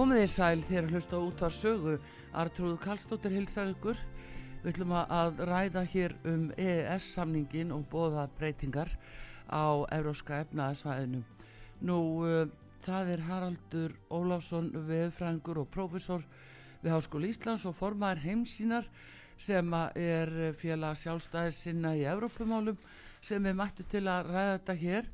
Komið þér sæl þegar hlust á útvar sögu. Artrúð Kallstóttir hilsar ykkur. Við ætlum að ræða hér um EES-samningin og bóða breytingar á Evróska efnaðsvæðinu. Nú, uh, það er Haraldur Óláfsson, veðfrængur og prófessor við Háskóli Íslands og formar heimsínar sem er félag sjálfstæðisina í Evrópumálum sem er mætti til að ræða þetta hér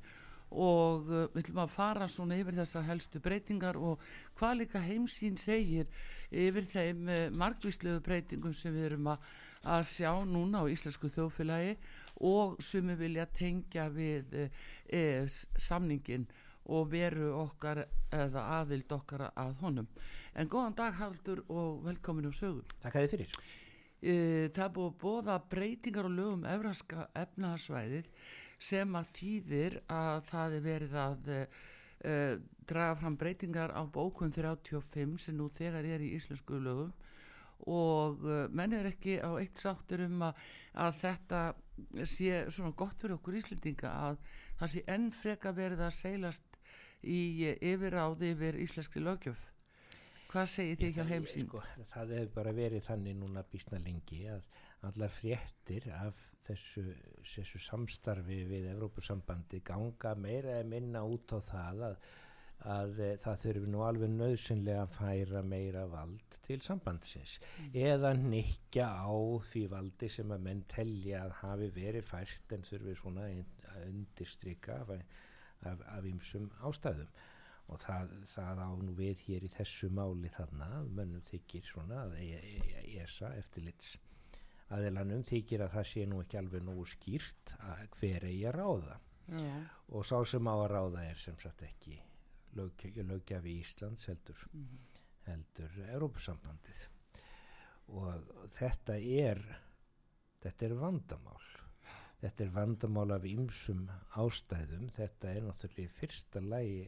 og uh, við ætlum að fara svona yfir þessar helstu breytingar og hvað líka heimsín segir yfir þeim uh, margvíslegu breytingum sem við erum að, að sjá núna á Íslensku þjóðfélagi og sem við vilja tengja við uh, samningin og veru okkar eða aðild okkar að honum. En góðan dag Haraldur og velkomin á sögum. Takk að þið fyrir. Það búið að bóða breytingar og lögum efraska efnaharsvæðið sem að þýðir að það er verið að uh, draga fram breytingar á bókun 35 sem nú þegar er í íslensku lögum og uh, menn er ekki á eitt sáttur um að, að þetta sé svona gott fyrir okkur íslendinga að það sé enn freka verið að seilast í yfiráði yfir íslenski lögjöf Hvað segir þið hjá heimsín? Sko, það hefur bara verið þannig núna bísna lengi að allar fréttir af þessu, þessu samstarfi við Evrópusambandi ganga meira eða minna út á það að, að það þurfi nú alveg nöðsynlega að færa meira vald til sambandsins mm. eða nikja á því valdi sem að menn telja að hafi verið fært en þurfi svona að undirstryka af ymsum ástæðum og það, það á nú við hér í þessu máli þarna að mönnum þykir svona að ESA eftirlits aðelanum þykir að það sé nú ekki alveg nú skýrt að hver eigi að ráða. Já. og sá sem á að ráða er sem sagt ekki lögjafi Íslands heldur mm -hmm. heldur Európusambandið og þetta er þetta er vandamál. Þetta er vandamál af ymsum ástæðum. Þetta er náttúrulega í fyrsta lægi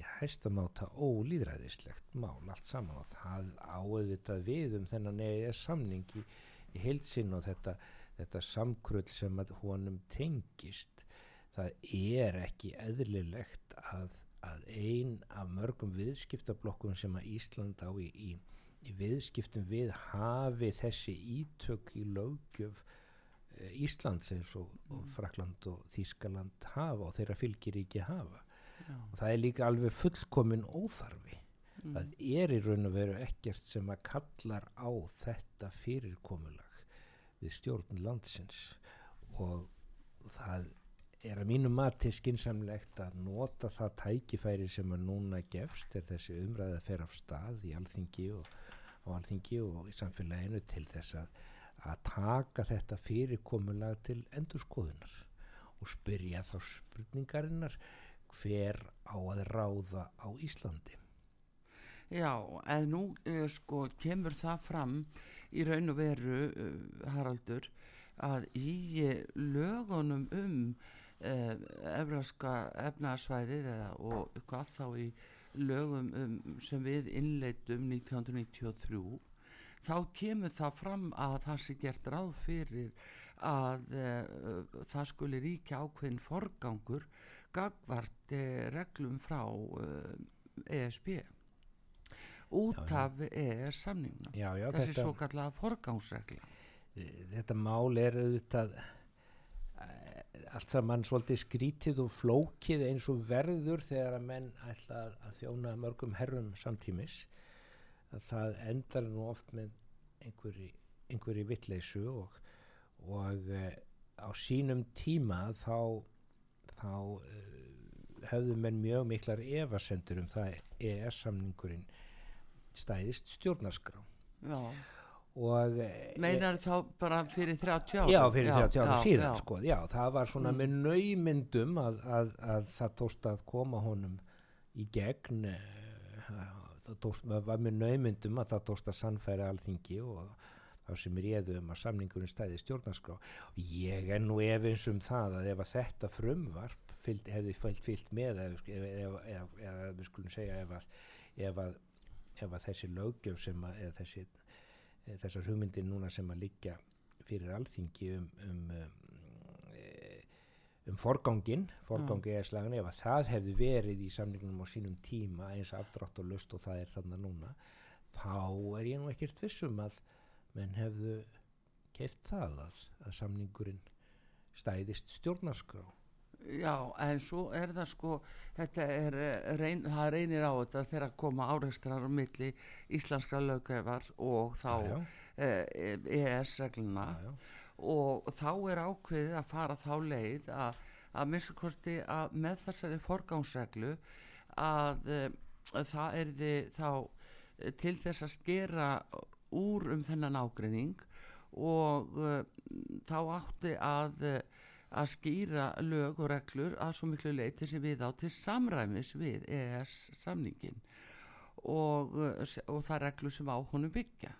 í hæstamáta ólýðræðislegt mál allt saman. Og það áauðvitað við um þennan EES samning í, heilsin og þetta, þetta samkrull sem að honum tengist það er ekki eðlilegt að, að ein af mörgum viðskiptablokkum sem að Ísland á í, í, í viðskiptum við hafi þessi ítök í lögjöf eh, Íslands eins og, og Frakland og Þískaland hafa og þeirra fylgir ekki hafa Já. og það er líka alveg fullkomin óþarfi mm. það er í raun og veru ekkert sem að kallar á þetta fyrirkomulag við stjórn landsins og það er að mínu mati skinsamlegt að nota það tækifæri sem að núna gefst er þessi umræði að fer af stað í alþingi og, alþingi og í samfélaginu til þess að, að taka þetta fyrirkomulag til endurskoðunar og spyrja þá spurningarinnar hver á að ráða á Íslandi. Já, en nú uh, sko kemur það fram í raun og veru, uh, Haraldur, að í uh, lögunum um efraska efnarsvæðið og hvað þá í lögum um, sem við innleitum 1993 þá kemur það fram að það sé gert ráð fyrir að uh, það skuli ríkja ákveðin forgangur gagvart uh, reglum frá eh, ESB út já, af ES samningna þessi svo kallega forgangsregla. Þetta mál er auðvitað allt saman svolítið skrítið og flókið eins og verður þegar að menn ætla að þjóna mörgum herrum samtímis. Að það endar nú oft með einhverji, einhverji vittleysu og, og uh, á sínum tíma þá, þá uh, höfðu menn mjög miklar evasendur um það EES-samningurinn stæðist stjórnarskrá. Já. Og, eh, Meinar þá bara fyrir 30 ára? Já, fyrir 30 ára síðan sko, já, það var svona mm. með naumyndum að, að, að það tóst að koma honum í gegn það tóst, var með naumyndum að það tóst að sannfæra alþingi og þá sem er ég um að samningurinn stæði stjórnarskrá. Og ég er nú efins um það að ef að þetta frumvarp fyllt, hefði fyllt, fyllt með eða við skulum segja ef að, ef að, ef að þessi lögjöf sem að þessi, þessar hugmyndir núna sem að liggja fyrir alþingi um, um, um, um forgangin, forgangi eða slagin ef að það hefði verið í samningunum á sínum tíma eins afdrátt og lust og það er þannig núna þá er ég nú ekkert vissum að menn hefðu keft það að, að samningurinn stæðist stjórnarskrá Já, en svo er það sko, þetta er, eh, reyn, það reynir á þetta þegar að koma áreistrar á milli íslenskra lögæfar og þá eh, EES-regluna og þá er ákveðið að fara þá leið að, að minnstu kosti að með þessari forgánsreglu að, eh, að það er þið þá eh, til þess að skera úr um þennan ágreining og uh, þá átti að uh, að skýra lög og reglur að svo miklu leiti sem við á til samræmis við EES samningin og, og það reglur sem á honum byggja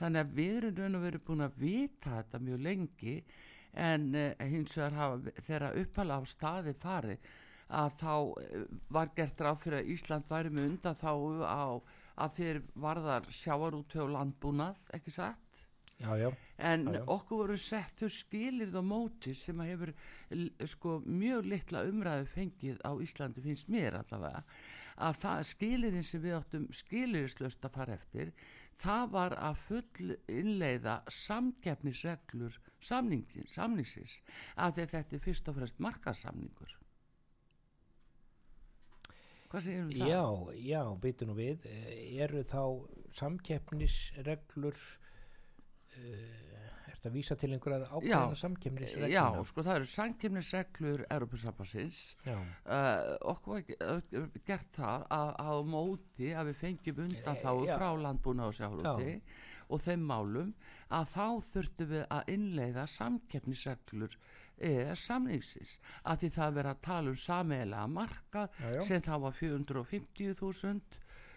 þannig að við erum raun og veru búin að vita þetta mjög lengi en uh, hins vegar hafa þegar uppalega á staði farið að þá uh, var gert ráð fyrir að Ísland væri með undan þá á að fyrir varðar sjáarúti og landbúnað, ekki satt? Já, já. en Já, okkur voru sett þau skilir á móti sem að hefur sko mjög litla umræðu fengið á Íslandi finnst mér allavega að það skilirinn sem við áttum skilirislaust að fara eftir það var að full innleiða samkeppnisreglur samningsins, að þetta er fyrst og fremst markasamningur hvað segir um það? Já, já, byttu nú við eru þá samkeppnisreglur uh, er þetta að vísa til einhverja ákveðina samkeppnisregluna? Já, sko það eru samkeppnisreglur Europasambassins já, uh, okkur var ge- gert það að, að móti að við fengjum undan þá Eh, frá landbúna og sjáhróti og þeim málum að þá þurftum við að innleiða samkeppnisreglur eða samningsins. Að því það verið að tala um sameiginlega markað Já, já. sem þá var 450.000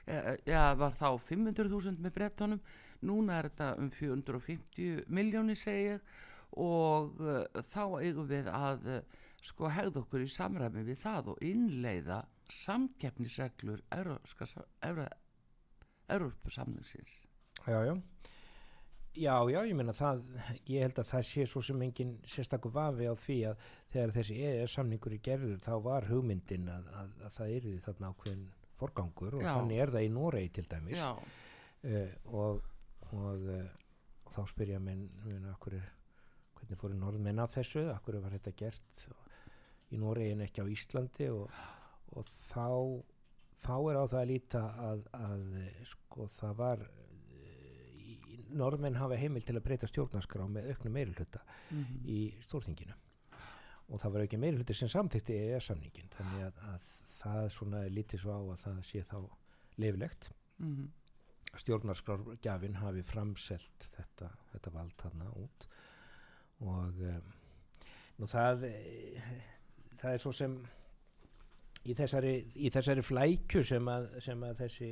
eh, eða var þá 500.000 með brettunum núna er þetta um 450 miljónir segi ég og uh, þá eigum við að uh, sko hegða okkur í samræmi við það og innleiða samkeppnisreglur Európa-samningsins já, já. Já, já, ég meina það, ég held að það sé svo sem engin sérstakur vafi á því að þegar þessi EES samningur er gerður þá var hugmyndin að, að, að það yrði þarna ákveðin forgangur og Já. þannig er það í Noregi til dæmis. Uh, og, og, uh, þá spyrja menn, menn akkur er, hvernig fóru norðmenn af þessu, akkur var þetta gert í Noregi en ekki á Íslandi? Og, og þá þá er á það að líta að, að sko það var eh, í- norðmenn hafa heimil til að breyta stjórnarskrá með auknum meirulhuta mhm, í stórþinginu. Og það var ekki meirulhuti sem samþykti EES samningin þannig að, að það svona er lítið svo á að það sé þá leiflegt mhm, stjórnarskrárgjafin hafi framselt þetta, þetta vald þarna út. Og um, nú það eh, það er svo sem í þessari, í þessari flækju sem að, sem að þessi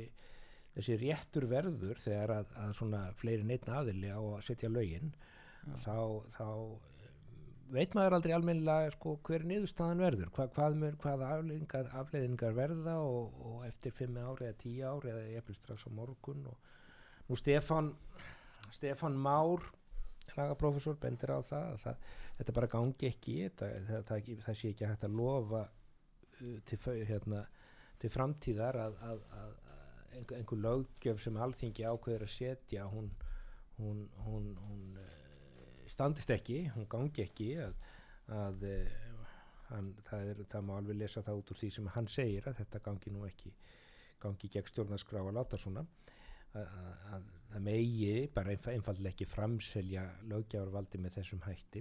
þessi réttur verður þegar að, að svona fleiri neitt aðili á að setja lögin þá, þá um, veit maður aldrei almennilega sko, hver niðurstaðan verður? Hva, hvað, mun, hvað afleðingar, afleðingar verða og, og eftir fimm ári eða tíu ári eða ég strax á morgun og nú Stefan Stefan Már lagaprofessor bendir á það að það, þetta bara gangi ekki það, það, það sé ekki hægt að lofa uh, til, hérna, til framtíðar að, að, að, einhver, löggjöf sem alþingi ákveður að setja hún, hún, hún, hún uh, standist ekki, hún gangi ekki að, að uh, hann, það, er, það má alveg lesa það út úr því sem hann segir að þetta gangi nú ekki gangi gegn stjórnarskrá að láta svona. Að, að, að það megi bara einf einfallega ekki framselja löggjafarvaldi með þessum hætti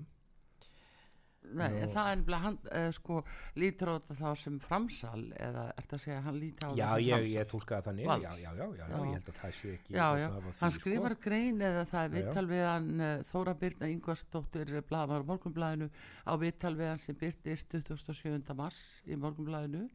Nei, Nú- það er nefnilega hann uh, sko lítur á þetta þá sem framsal eða er þetta að segja að hann lítur á Já, þetta sem ég, framsal ég tólkaði þannig já, Valds. já, já, já, já, Já. ég held að það sé ekki Já, já, á hann því, skrifar grein eða það er Já, já. vittal við hann uh, Þóra Birna Ingvarsdóttir blaðamar morgunblæðinu á vittal við hann sem byrtist 27. mars í morgunblæðinu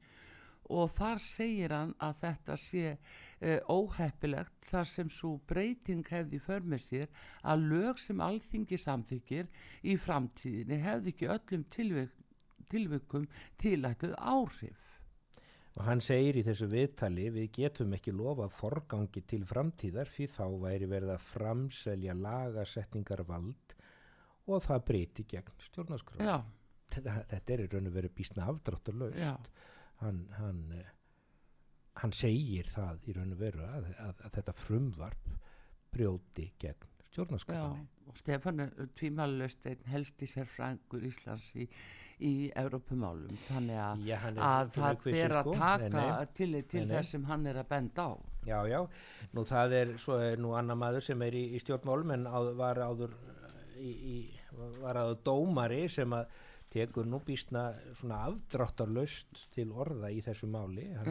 og þar segir hann að þetta sé uh, óheppilegt þar sem svo breyting hefði för með sér að lög sem alþingi samþykir í framtíðinni hefði ekki öllum tilvik, tilvikum tilætluð áhrif. Og hann segir í þessu viðtali við getum ekki lofa forgangi til framtíðar því þá væri verið að framselja lagasetningar vald og það breyti gegn stjórnarskrá. Já, þetta, þetta er í raun og veru bísna afdrátturlaust hann, hann, hann segir það í raun og veru að, að, að þetta frumvarp brjóti gegn stjórnarskapunni. Og Stefán er tvímalust einn helst í sérfrængur Íslands í, í Európumálum þannig að, Já, að það ber að sko. taka Nei, til, til Nei, nei. þess sem hann er að benda á. Já, já, nú það er, svo er nú annar maður sem er í, í stjórnmálum en áður, var áður í, í, var áður dómari sem að tekur nú býstna svona afdráttarlaust til orða í þessu máli. Hann,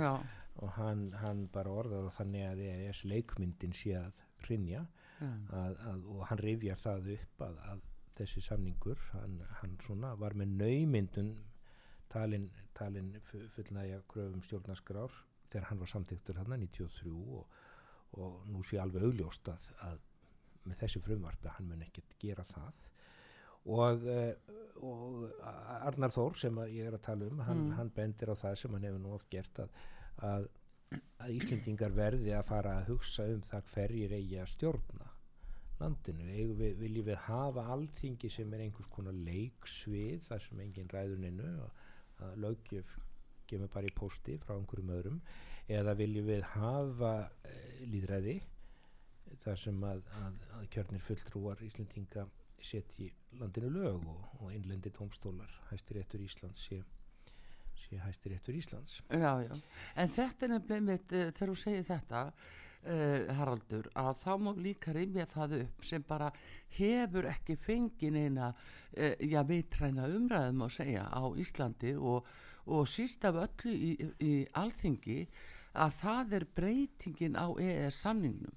og hann, hann bara orðaði þannig að EES leikmyndin sé að hrinja já, að, að, og hann rifjar það upp að, að þessi samningur hann, hann svona var með naumyndun talin, talin fu- fullnægja kröfum stjórnarskrár þegar hann var samþyktur hann 93 og, og nú sé alveg augljóst að, að með þessi frumvarpi hann mun ekkert gera það og, uh, og Arnar Þór sem ég er að tala um hann, Mm. hann bendir á það sem hann hefur nú oft gert að, að, að Íslendingar verði að fara að hugsa um það hverjir eigi að stjórna landinu, Eigum við, viljum við hafa alþingi sem er einhvers konar leiksvið þar sem engin ræðuninu og að löggjöf kemur bara í pósti frá einhverjum öðrum eða viljum við hafa e, líðræði þar sem að, að, að kjörnir fulltrúar Íslendinga setji landinu lög og, og innlendi tómstólar hæstir réttur Íslands sé, sé hæstir réttur Íslands já, já. En þetta er nefnilega mitt, uh, þegar þú segir þetta, uh, Haraldur, að þá má líka reyfja það upp sem bara hefur ekki fengið neina, uh, já, vitræna umræðum að segja á Íslandi og, og síst af öllu í, í alþingi að það er breytingin á EES samningnum.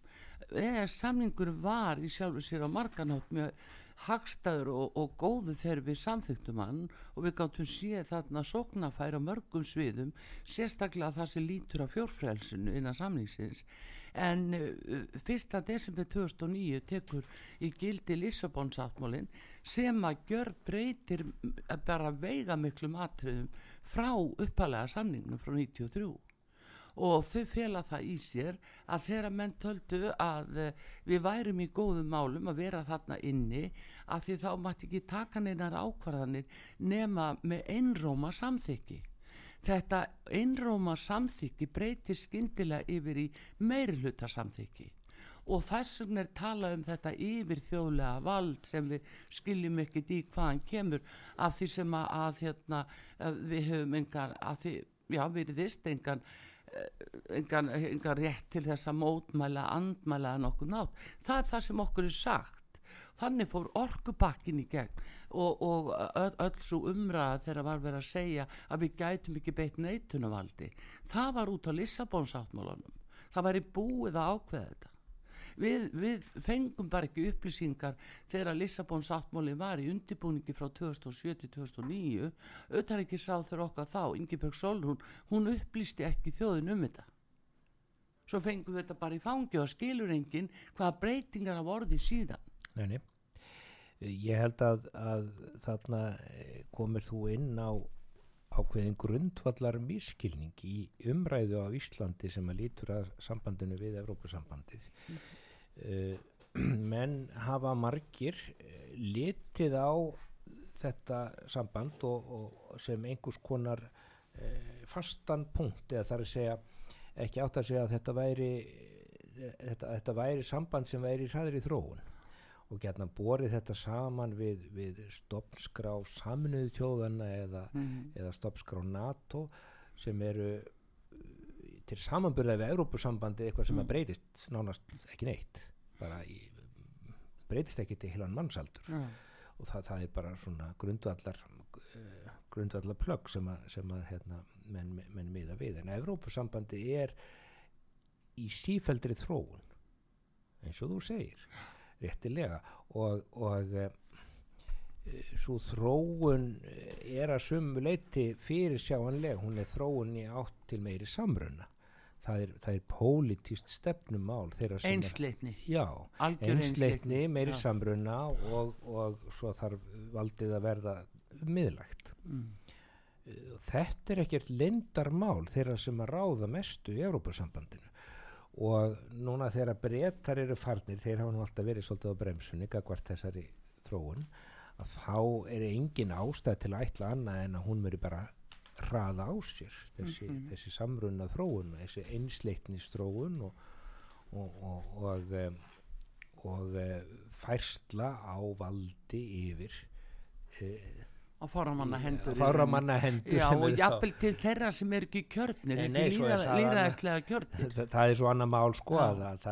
EES samningur var í sjálfu sér á marganátt með hagstæður og, og góðu þegar við samþyktum hann og við gáttum séð þarna sóknafæri á mörgum sviðum sérstaklega það sem lítur á fjórfrælsinu innan samningsins en uh, 1. desember 2009 tekur í gildi Lissabonsáttmálin sem að gjör breytir bara veiga miklum atriðum frá uppalega samningnum frá 93 og þau fela það í sér að þegar menn töldu að eh, við værum í góðum málum að vera þarna inni af því þá mætti ekki taka neinar ákvarðanir nema með einróma samþykki. Þetta einróma samþykki breytir skyndilega yfir í meirhluta samþykki og þess vegna er talað um þetta yfir þjóðlega vald sem við skiljum ekkert í hvaðan kemur af því sem að, að hérna, við höfum engan, að því, já, við erum engan engan, engan rétt til þess að mótmæla, andmæla að nokkuð nátt. Það er það sem okkur er sagt. Þannig fór orkupakkin í gegn og, og öll, öll svo umræða þegar var verið að segja að við gætum ekki beitt neitunarvaldi. Það var út á Lissabonsáttmálanum. Það væri búið að ákveða þetta. Við, við fengum bara ekki upplýsingar þegar Lissabon sáttmáli var í undibúningi frá 2007-2009 auðvitað ekki sá þegar okkar þá Ingeborg Solrún, hún upplýsti ekki þjóðin um þetta svo fengum við þetta bara í fangi og skilur enginn hvaða breytingar af orði síðan Nei, nei. Ég held að, að þarna eh, komir þú inn á ákveðin grundvallar miskilning í umræðu á Íslandi sem að lítur að sambandinu við Evrópusambandið. Mm. menn hafa margir eh, litið á þetta samband og, og sem einhvers konar eh, fastan punkt eða þar að segja ekki átt að segja að þetta væri þetta, þetta væri samband sem væri hraðri þróun og gætna borið þetta saman við, við stopnskrá saminuðu tjóðana eða, eða stopnskrá NATO sem eru uh, til samanburðað við Európusambandi eitthvað sem að breytist nánast ekki neitt bara í, breytist ekki til heilan mannsaldur Já. og það, það er bara svona grundvallar uh, grundvallar plögg sem að, sem að hérna, menn, menn miða við. En Evrópusambandi er í sífeldri þróun eins og þú segir réttilega. Og, og uh, svo þróun er að sumu leiti fyrir sjáanlega hún er þróun í átt til meiri samruna. Það er, er pólitíst stefnumál einsleitni, einsleitni, meiri Já. samruna og, og svo þarf valdið að verða miðlægt. Mm. þetta er ekkert lindarmál þeirra sem að ráða mestu í Európa-sambandinu og núna þegar breytar eru farnir þeir hafa nú alltaf verið svolítið á bremsunni gagvart þessari þróun að þá er engin ástæð til að ætla annað en að hún veri bara hraða á sér þessi, mm -hmm. þessi samrunna þróun þessi einsleitnistróun og og, og, og, og uh, færsla á valdi yfir uh, á fáramanna hendur fáramanna hendur já og jafnvel til þeirra sem er ekki kjörnir ekki líðræðislega kjörnir. Það, það er svo annað mál sko að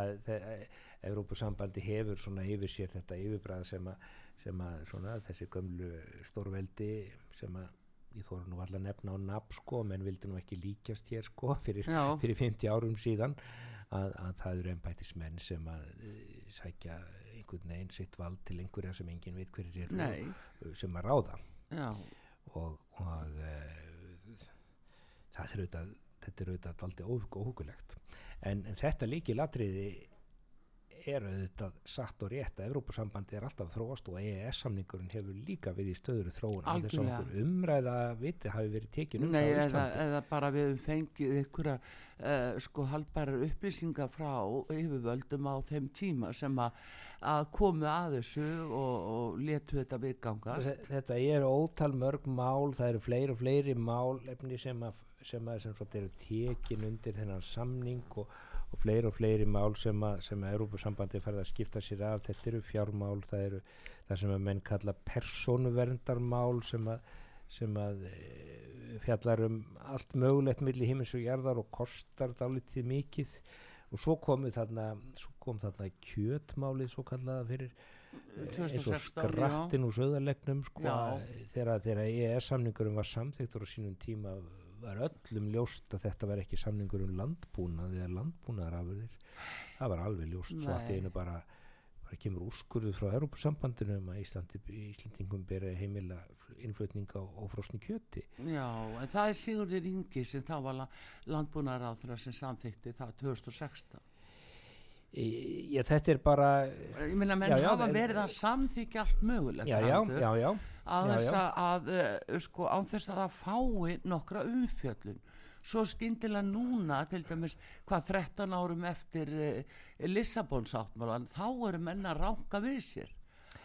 Evrópusambandi hefur svona yfir sér þetta yfirbræð sem að, sem að svona, þessi gömlu stórveldi sem að ég þóra nú allar nefna á nafn sko menn vildi nú ekki líkjast hér sko fyrir, fyrir 50 árum síðan að, að það eru ennbættismenn sem að uh, sækja einhvern veginn sitt vald til einhverja sem enginn veit hverjir eru sem að ráða Já. og, og uh, það er auðvitað þetta er auðvitað aldrei óhugulegt en, en þetta líki latriði er auðvitað satt og rétt að Evrópusambandi er alltaf þróast og EES-samningurinn hefur líka verið í stöður þróun að þess að umræða viti hafi verið tekin um Nei, það eða, eða bara við fengið einhverja uh, sko halbærar upplýsingar frá yfirvöldum á þeim tíma sem að, að komu að þessu og, og letu þetta viðgangast. Þetta er ótal mörg mál það eru fleiri og fleiri mál sem að, sem að sem eru tekin undir þennan samning og og fleiri og fleiri mál sem að, að Európa-sambandi farið að skipta sér af. Þetta eru fjármál, það eru það sem að menn kalla persónuverndarmál sem að, sem að e, fjallar um allt mögulegt millir himins og gerðar og kostar dálítið mikið. Og svo komu þarna svo kom þarna kjötmálið svo kallaða fyrir e, eins og skrattin úr söðarlegnum sko, þegar EES samningurum var samþygtur á sínum tíma var öllum ljóst að þetta var ekki samningur um landbúnað eða landbúnaðarafurðir. Það var alveg ljóst Nei. svo allt einu bara bara kemur úrskurðu frá Europasambandinu um að Íslandi, Íslandingum beri heimila innflutning á, á frosni kjöti. Já, en það er Sigurður Ingi sem þá var landbúnaðaráþra sem samþykti það 2016 Já, þetta er bara Ég minna, menn já, já, hafa verið að samþykja allt mögulegt Já, já, já, já. Að þess að, að uh, sko, án þess að það fái nokkra umfjöllun svo skindilega núna til dæmis hvað 13 árum eftir uh, Lissabons áttmálan þá eru menna ránka við sér.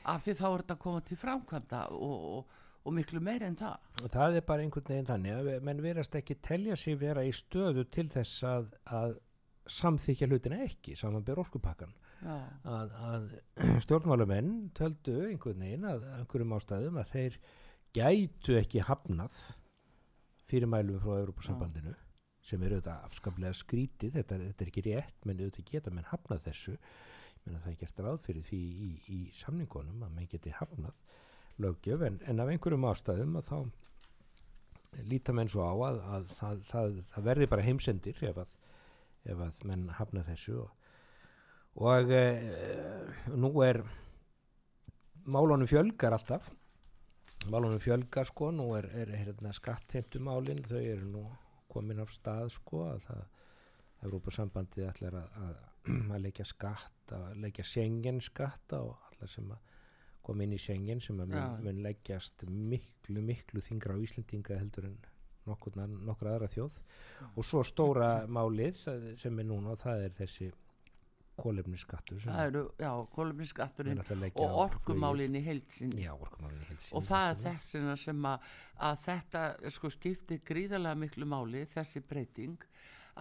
Af því þá er þetta að koma til framkvæmda og, og, og miklu meir en það. Og það er bara einhvern veginn þannig að menn verast ekki telja sér vera í stöðu til þess að, að samþykja hlutina ekki samanbyrð orkupakkan að, að stjórnmálumenn töldu einhvern veginn að einhverjum ástæðum að þeir gætu ekki hafnað fyrirmælum frá Európa-sambandinu sem eru auðvitað afskaplega skrítið þetta, þetta er ekki rétt, menn auðvitað geta menn hafnað þessu, menn að það er gert ráð fyrir því í, í samningunum að menn geti hafnað lögjöf en, en af einhverjum ástæðum að þá líta menn svo á að, að það, það, það verði bara heimsendir ef að, ef að menn hafna þessu. Og og e, nú er málunum fjölgar alltaf málunum fjölgar sko nú er, er, hérna, skattheimtumálin þau eru nú komin af stað sko að það Európa-sambandið ætlar að, að, að leikja skatt að leikja Schengen skatt og allar sem að koma inn í Schengen sem að mun, mun leggjast miklu miklu þingra á Íslendinga heldur en nokkur, aðra þjóð Já. og svo stóra málið sem er núna það er þessi kólefnisskattur já, kólefnisskatturinn og orkumálinn í heilsin og það er þessina sem að, að þetta sko skiptir gríðarlega miklu máli þessi breyting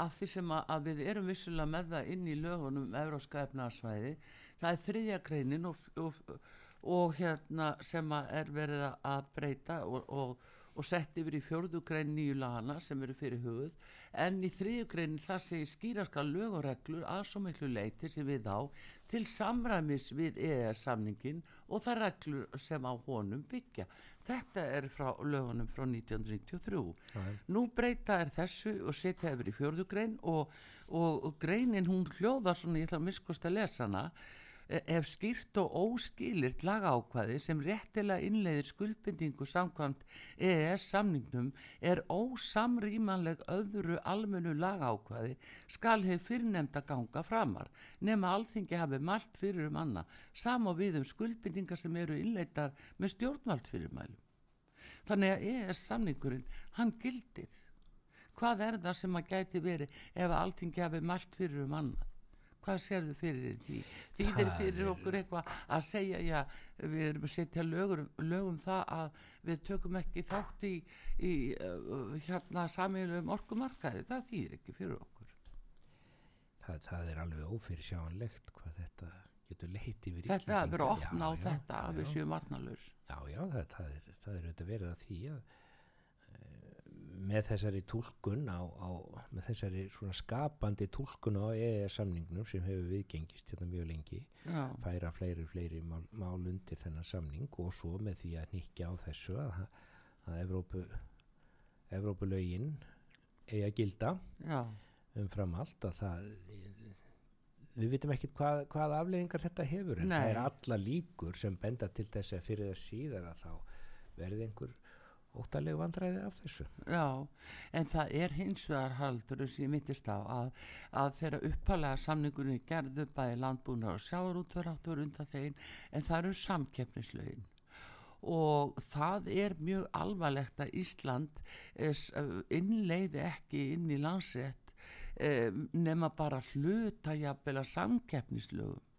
af því sem að, að við erum vissulega með það inn í lögunum Euróska efnarsvæði það er þriðja greinin og, og, og hérna sem að er verið að breyta og, og og sett yfir í fjörðugrein nýju lagana sem eru fyrir hugð en í þriðugrein það segir skýraska lögureglur að svo miklu leiti sem við á til samræmis við EES samningin og það reglur sem á honum byggja. Þetta er frá lögunum frá 1993 Æ. nú breyta er þessu og setja yfir í fjörðugrein og, og, og greinin hún hljóðar svona ég ætla að miskosta lesana ef skýrt og óskýlirt lagaákvæði sem réttilega innleiðir skuldbindingu samkvæmt EES samningnum er ósamrýmanleg öðru almennu lagaákvæði skal hefur fyrirnemda ganga framar nema alþingi hafi mælt fyrir um anna sam og við um skuldbindingar sem eru innleitar með stjórnvald fyrirmælum. Þannig að EES samningurinn, hann gildir. Hvað er það sem að gæti verið ef alþingi hafi mælt fyrir um annað? Hvað sér þau fyrir því þýðir fyrir er- okkur eitthvað að segja já, við erum að setja lögur, lögum það að við tökum ekki þátt í, í uh, hérna samílum orkumarkaði, það þýðir ekki fyrir okkur. Það, það er alveg ófyrir sjáanlegt hvað þetta getur leitt yfir þetta er að vera opna á Já, já, þetta að við já. séum varnalaus Já, já, það, það, er, það er auðvitað verið að því að með þessari túlkun á, á með þessari svona skapandi túlkun á EES-samningnum sem hefur viðgengist hérna mjög lengi já, færa fleiri fleiri mál, mál undir þennan samning og svo með því að nýkja á þessu að, að Evrópu Evrópulögin eigi að gilda já, umfram allt að það við vitum ekkert hvað, hvað afleiðingar þetta hefur en Nei. það er alla líkur sem benda til þess að fyrir það síðar að þá verði einhver óttaleg vandræði af þessu. Já en það er hins vegar haldur sem ég mittist á að, að þeirra uppalega samningunni gerðu bæði landbúnar og sjáarútver áttu verið undan þeim en það eru samkeppnislögin. Og það er mjög alvarlegt að Ísland eh, innleiði ekki inn í landsrétt eh, nema bara hluta jafnvel að samkeppnislögum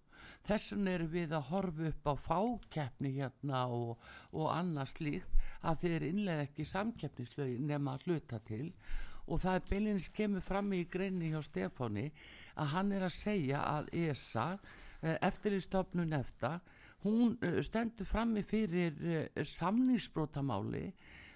þess vegna erum við að horfa upp á fákeppni hérna og, og annars líkt að þeir innlega ekki samkeppnislögin nema að hluta til. Og það er beinleins kemur fram í greinni hjá Stefáni að hann er að segja að ESA eftir í stofnun eftir hún eh, stendur frammi fyrir uh, samningsbrótamáli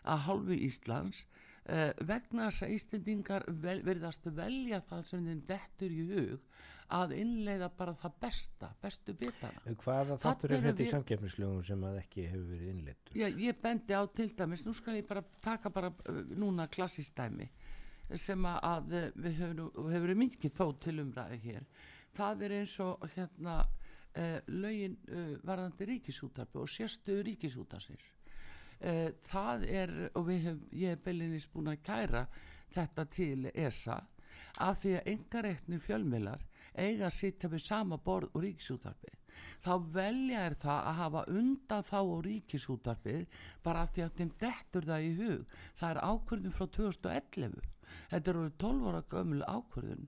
að hálfu Íslands uh, vegna þess að Íslendingar vel, verðast velja það sem þeim dettur í hug að innleiða bara það besta, bestu bitana. hvaða þáttur er þetta í samkeppnislögum sem að ekki hefur verið innleittur Já, ég bendi á til dæmis, nú skal ég bara taka bara uh, núna klassistæmi sem að, uh, við höfum, hefur mikið þó til umræði hér. Það er eins og hérna uh, lögin uh, varðandi ríkisútarpi og sérstöðu ríkisútarsins. Uh, það er, og hef, ég hef beilinist búin að kæra þetta til ESA af því að engareiknir fjölmiðlar eiga að sitja við sama borð og ríkisútarpi þá velja er það að hafa undan þá og ríkisútarpið bara af því að þeim dettur það í hug. Það er ákvörðun frá 2011 þetta er orðið 12 ára gömul ákvörðun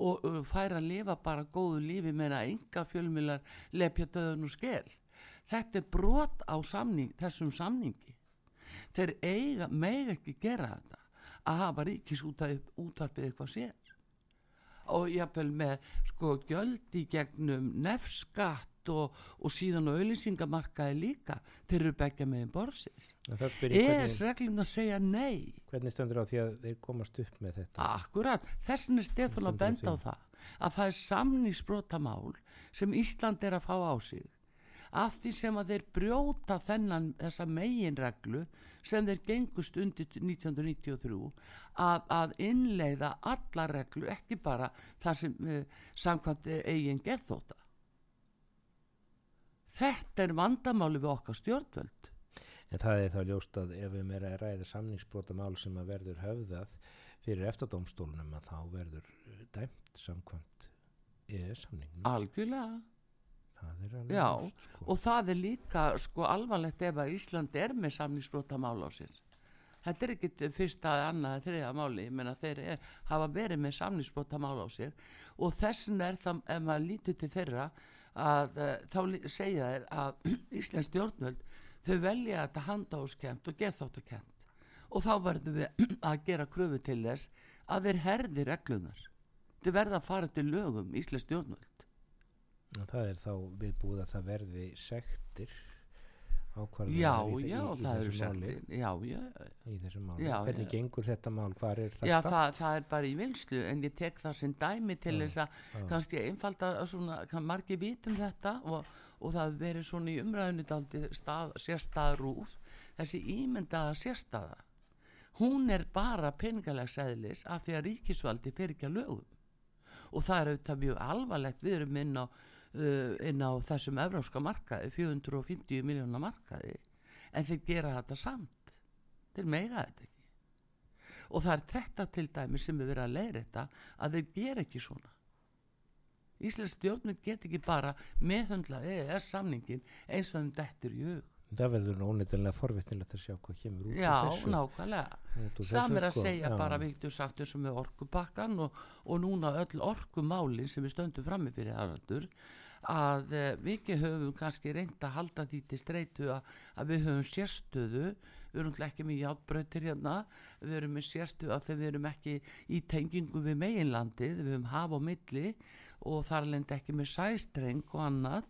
og fær að lifa bara góðu lífi meina enga fjölmiðlar lepja döðun og skel þetta er brot á samning, þessum samningi. Þeir eiga, meg ekki gera þetta að hafa ríkisútarpið eitthvað sér. Og jafnvel með sko gjöld í gegnum nefskatt og, og síðan á auðlýsingamarkaði líka. Þeir eru begja með ég ES hvernig, reglun að segja nei? Hvernig stendur á því að þeir komast upp með þetta? Akkurat, þessin er Stefán að benda á það að það er samningsbrotamál sem Ísland er að fá á sig af því sem að þeir brjóta þennan þessa meginreglu sem þeir gengust undir 1993 að, að innleiða alla reglu, ekki bara það sem uh, samkvæmt eh, eigin geðþóta þetta er vandamáli við okkar stjórnvöld. En það er þá ljóst að ef við meira að ræða samningsbrotamál sem að verður höfðað fyrir eftadómstólunum að þá verður uh, dæmt samkvæmt EES-samningnum. algjörlega. Það er alveg Já, ljóst, sko. og það er líka sko alvarlegt ef að Ísland er með samningsbrotamál á sér. Þetta er ekkit fyrsta, annað, þriða máli. Ég meina þeir er, hafa verið með samningsbrotamál á sér og þessin er það, ef maður lítur til þeirra að uh, þá segja þeir að Íslands stjórnvöld þau velja þetta handáskent og geðþáttakent og þá verðum við að gera kröfu til þess að þeir herði reglunar þau verða að fara til lögum Íslands stjórnvöld það er þá viðbúið að það verði sektir ákvarðanar í, já, í, í, þessu máli, Já, já, í þessu máli. Já, Hvernig gengur þetta mál? Hvar er það já statt? það, það er bara í vinslu en ég tek það sem dæmi til þess að kannski einfalda svona, kann margir vitum þetta og, og það verið svona í umræðinu stað, sérstaðrúð þessi ímyndaða sérstaða hún er bara peningalegs eðlis af því að ríkisvaldi fer ekki að lögum. Og það er auðvitað mjög alvarlegt. Við erum inn á, uh, inn á þessum evróska markaði 450 miljónar markaði en þeir gera þetta samt. Þeir meiga þetta ekki. Og það er þetta til dæmi sem við verðum að leiða þetta að þeir gera ekki svona. Íslands stjórnum get ekki bara meðhundla EES samningin eins og þeim dettur í hug. Það verður óneitinlega forvittnilegt að sjá hvað kemur út Já, nákvæmlega. Samir að sko. segja Já. bara viktu sagt eins og með orkupakkan og, og núna öll orkumálin sem við stöndum frammi fyrir aðrandur að við ekki höfum kannski reynd að halda því til streitu að, að við höfum sérstöðu. Við erum ekki með játbrautir hérna. Við með sérstöðu að við erum ekki í tengingu við meginlandið. Við höfum haf og milli og þar lendi ekki með sæstreng og annað.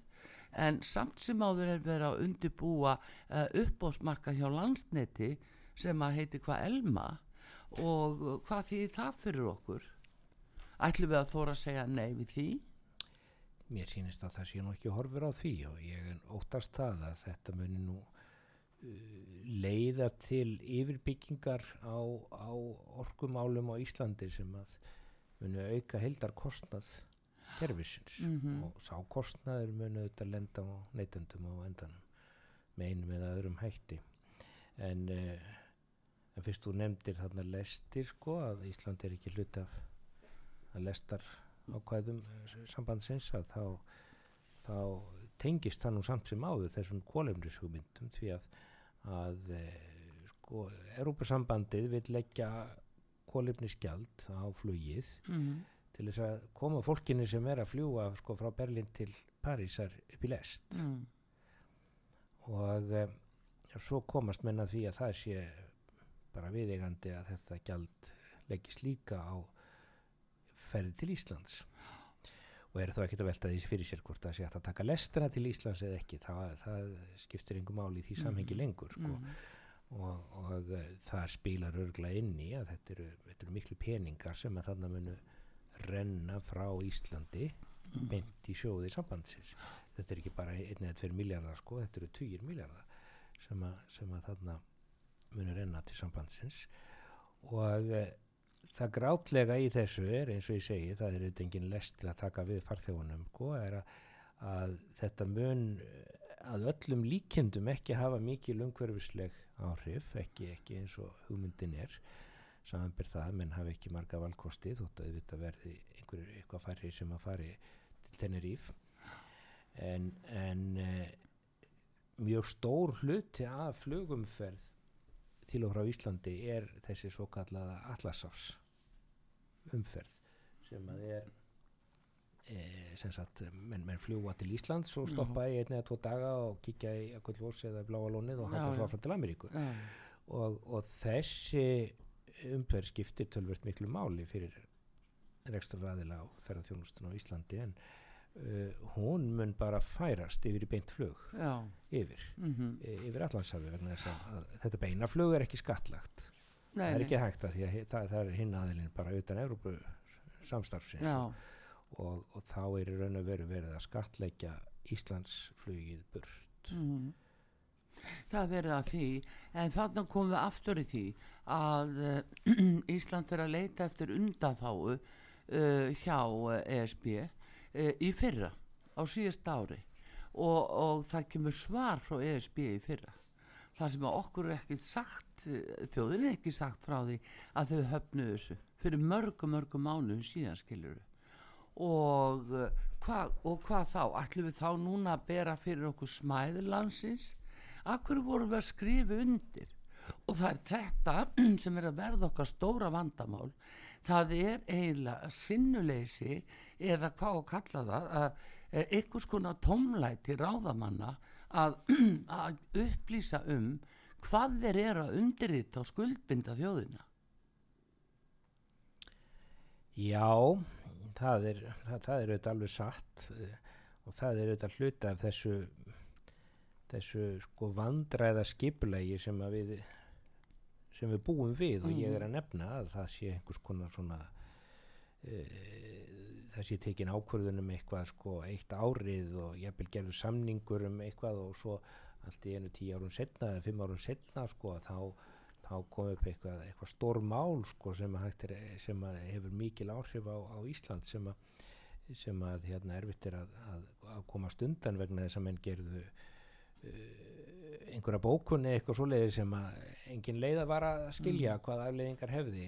En samt sem áður er verið að undirbúa uh, uppbóðsmarka hjá landsneti sem að heiti hvað Elma. Og hvað þýðir það fyrir okkur? Ætlum við að þóra að segja nei við því Mér sýnist að það sé nú ekki horfur á því og ég óttast það að þetta muni nú uh, leiða til yfirbyggingar á, á orkumálum á Íslandi sem að muni auka heldar kostnað kerfisins Mhm. og sá kostnaður muni auðvitað lenda á neytendum á endanum með einum eða öðrum hætti en, uh, en fyrst þú nefndir þarna lestir sko að Ísland er ekki hlut af að lestar ákvæðum eh, sambandsins að þá, þá tengist það nú samt sem áður þessum kólefnishugmyndum því að, að e, sko, Európa-sambandið vil leggja kólefnisgjald á flugið mm. til þess að koma fólkinu sem er að fljúa sko, frá Berlín til Parísar upp í lest Mm. og e, svo komast menna því að það sé bara viðeigandi að þetta gjald leggist líka á ferði til Íslands. Og er þá ekkert að velta því fyrir sér hvort það sé að taka lestina til Íslands eða ekki. Það, það skiptir einhver máli í því samhengi lengur sko. Mm. og, og uh, það spilar örgla inn í að þetta eru, þetta eru miklu peningar sem að þarna munu renna frá Íslandi beint í sjóði sambandsins. Þetta er ekki bara einn eða tveir miljardar sko, þetta eru tugir miljardar sem að, sem að þarna munu renna til sambandsins. Og uh, það grátlega í þessu er eins og ég segi, það er eitthvað engin lest til að taka við farþjónum sko, er að, að þetta mun að öllum líkendum ekki hafa mikið lungverfisleg áhrif, ekki, ekki eins og hugmyndin er. Samanbyr það, menn hafi ekki marga valkosti þótt að þetta verði einhverju eitthvað færri sem að fari til Teneríf en, en eh, mjög stór hluti af flugumferð til og frá Íslandi er þessi svo kallaða Atlasafs umferð sem að er e, sem sagt menn, menn fljúa til Íslands og stoppa í einn eða tvo daga og kíkja í Akkullvós eða Bláa lónið og já. svo áfram til Ameríku. Og, og þessi umferð skiptir tölvert miklu máli fyrir rekstur ræðila á ferðarþjónustun á Íslandi en uh, hún mun bara færast yfir í beint flug Já. yfir, Mm e, yfir allansafi vegna þess að, þetta beina flug er ekki skattlagt. Nei, það er ekki hægt að því að það, það er hinn aðilinn bara utan Evrópu samstarfsins. Og, og þá er í raun og veru verið að skattleggja Íslandsflugið burt. Mm. Það verið að því, en þannig komum við aftur í því að uh, Ísland fyrir að leita eftir undanþáu uh, hjá ESB uh, í fyrra, á síðast ári og, og það kemur svar frá ESB í fyrra. Það sem okkur er ekki sagt, uh, þjóðin er ekki sagt frá því að þau höfnu þessu fyrir mörgum, mörgum mánuðum síðan uh, hva, og hvað þá? Ætlum við þá núna að bera fyrir okkur smæðurlandsins akkur vorum við að skrifa undir? Og það er þetta sem er að verða okkar stóra vandamál. Það er eiginlega sinnuleysi eða hvað að kalla það að eh, einhvers konar tómlæti ráðamanna að, að upplýsa um hvað þeir eru að undirrita og skuldbinda þjóðina. Já, það er, það, það er auðvitað alveg satt eh, og það er auðvitað hluta af þessu þessu sko vandræða skipulegi sem að við sem við búum við og ég er að nefna að það sé einhvers konar svona e, sé tekin ákvörðun um eitthvað sko eitt árið og jafnvel gerður samningur um eitthvað og svo allt í einu tíu árum setna eða fimm árum setna sko að þá þá kom upp eitthvað, eitthvað stór mál sko, sem, að er, sem að hefur mikil áhrif á, á Ísland sem að, sem að hérna, erfitt er að, að, að komast undan vegna þess að menn gerðu uh, einhverja bókunni eitthvað svoleiði sem að engin leiða var að skilja hvað afleiðingar hefði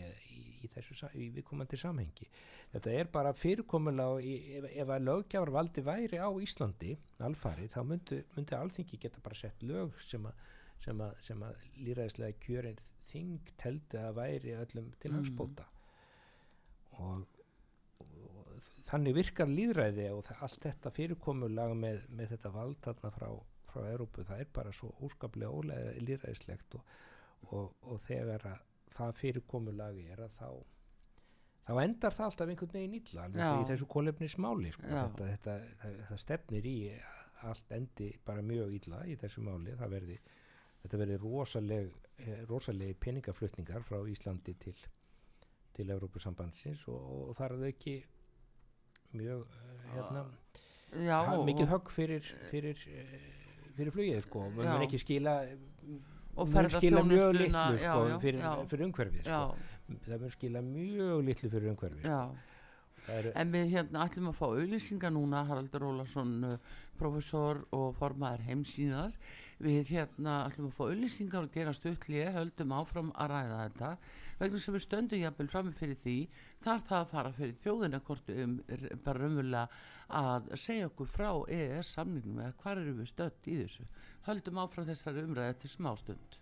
í, þessu í viðkomandi samhengi þetta er bara fyrirkomulega ef, ef að löggjafar valdi væri á Íslandi alfari þá myndi, myndi alþingi geta bara sett lög sem að sem að, sem að líraðislega kjörin þing teldi að væri öllum til hans bóta mm. og, og þannig virkar líðræði og það, allt þetta fyrirkomulag með, með þetta vald þarna frá, frá Európu það er bara svo úrskaplega ólega líðræðislegt og, og, og þegar að það fyrirkomulagi er að þá þá endar það alltaf einhvern veginn illa alveg í þessu kólefnismáli sko. þetta, þetta, það, það stefnir í allt endi bara mjög illa í þessu máli. Verði þetta verði rosaleg, eh, rosalegi peningaflutningar frá Íslandi til til Európusambandsins og, og það er þau ekki mjög uh, hérna, já, mikið högg fyrir fyrir, eh, fyrir flugið sko, við munum ekki skila skila mjög litlu sko, fyrir, fyrir umhverfið sko. það mun skila mjög litlu fyrir umhverfið sko. En við hérna ætlum að fá auðlýsingar núna Haraldur Ólarsson professor og formaður heimsínar við hérna ætlum að fá auðlýsingar og gera stöðlið, höldum áfram að ræða þetta vegna sem við stöndum jafnvel fram fyrir því þar það að fara fyrir þjóðina hvort um bara raunverulega að segja okkur frá EES samningum eða hvað eru við stönd í þessu. Höldum áfram þessari umræði til smástund síðdeðis